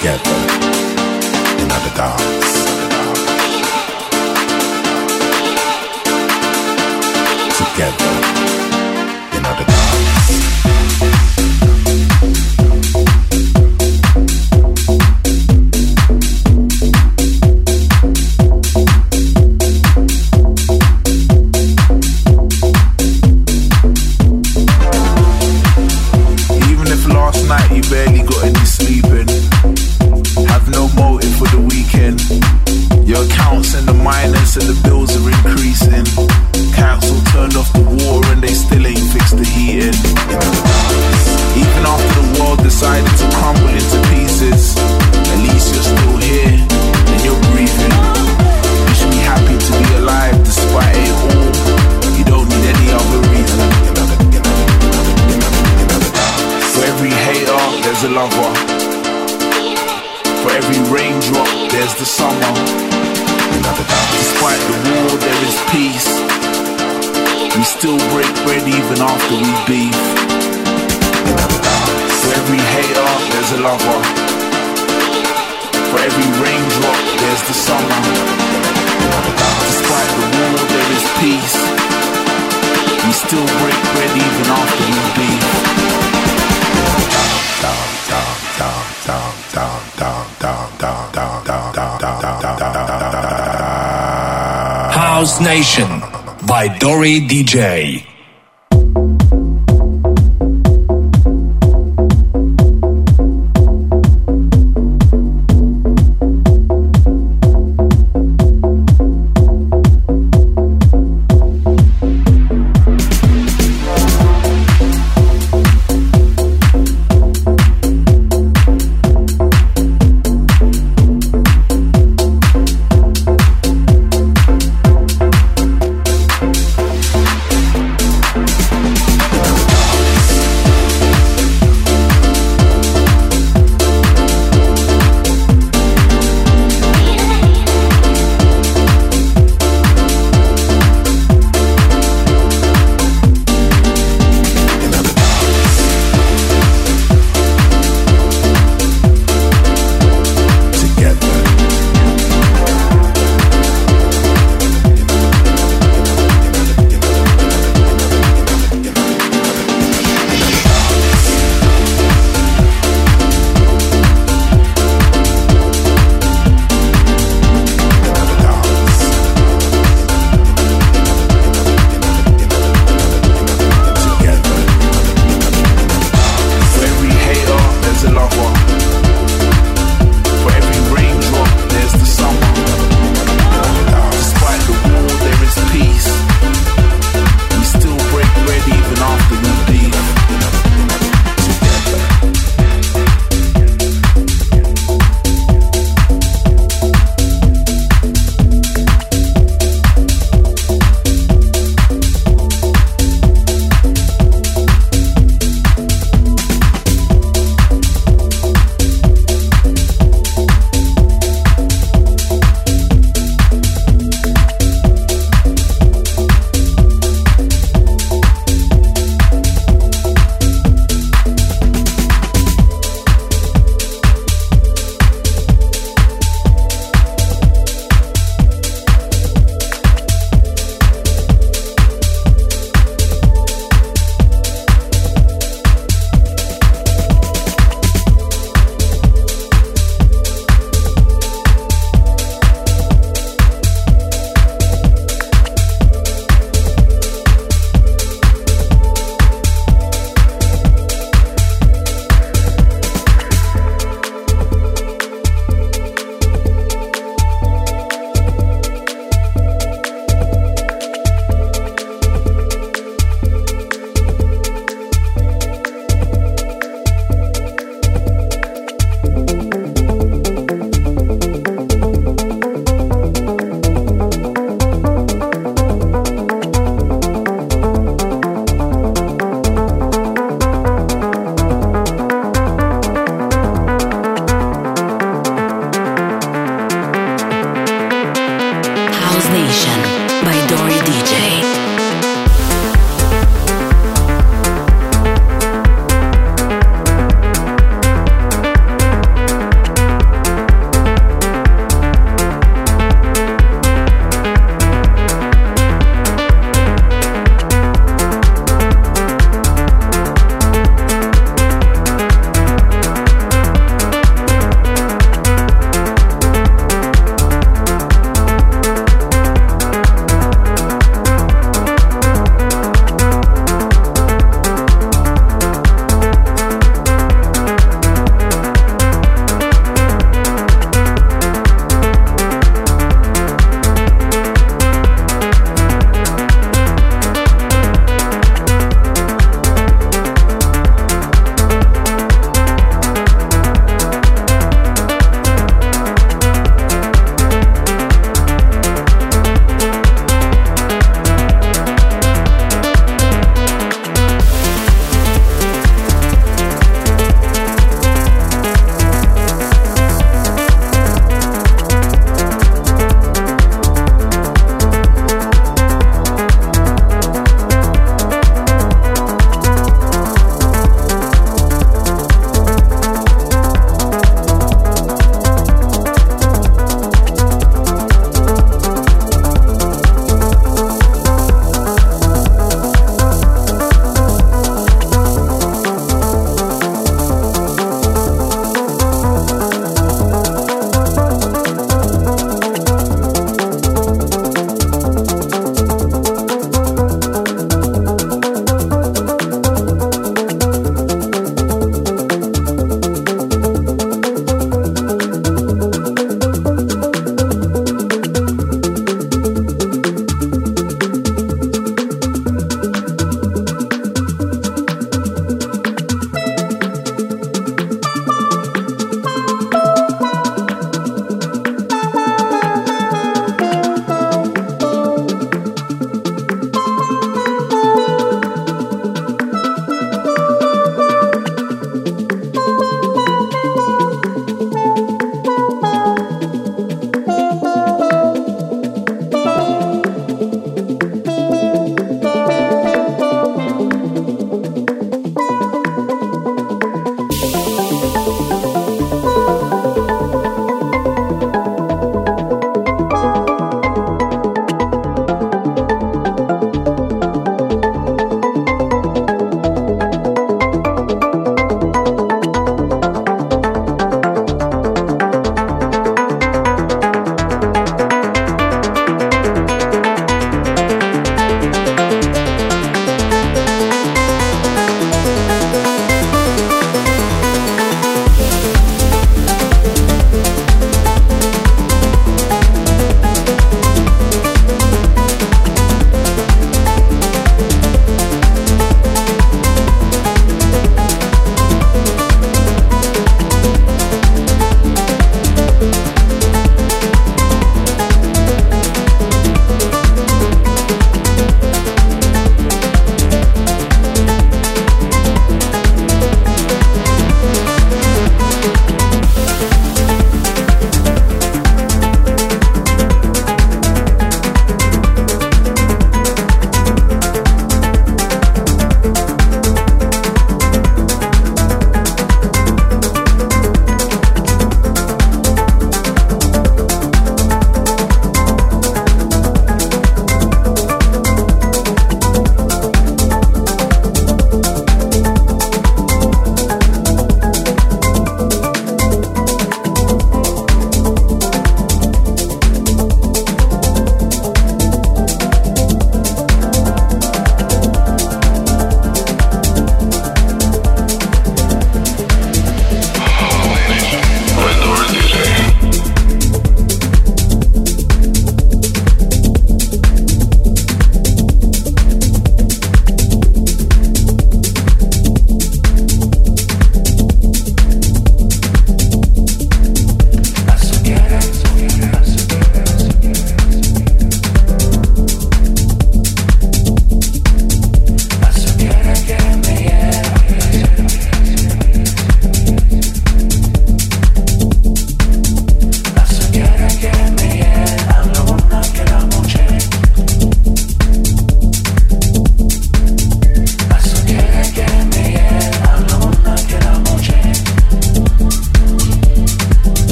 together in other dark. Together. still break bread even after we beef. For every hater, there's a lover. For every raindrop, there's the summer. Despite the war, there is peace. We still break bread even after we beef. House Nation by Dory DJ.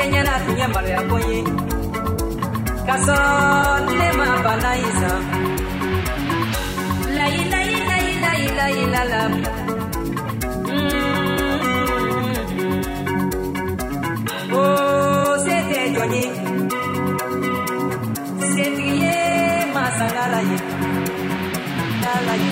kenya na tinyambalo yakoye kasonema banaisa lailailailailailala mm-hmm. o oh, sete jonye setiye masangalaye lalaye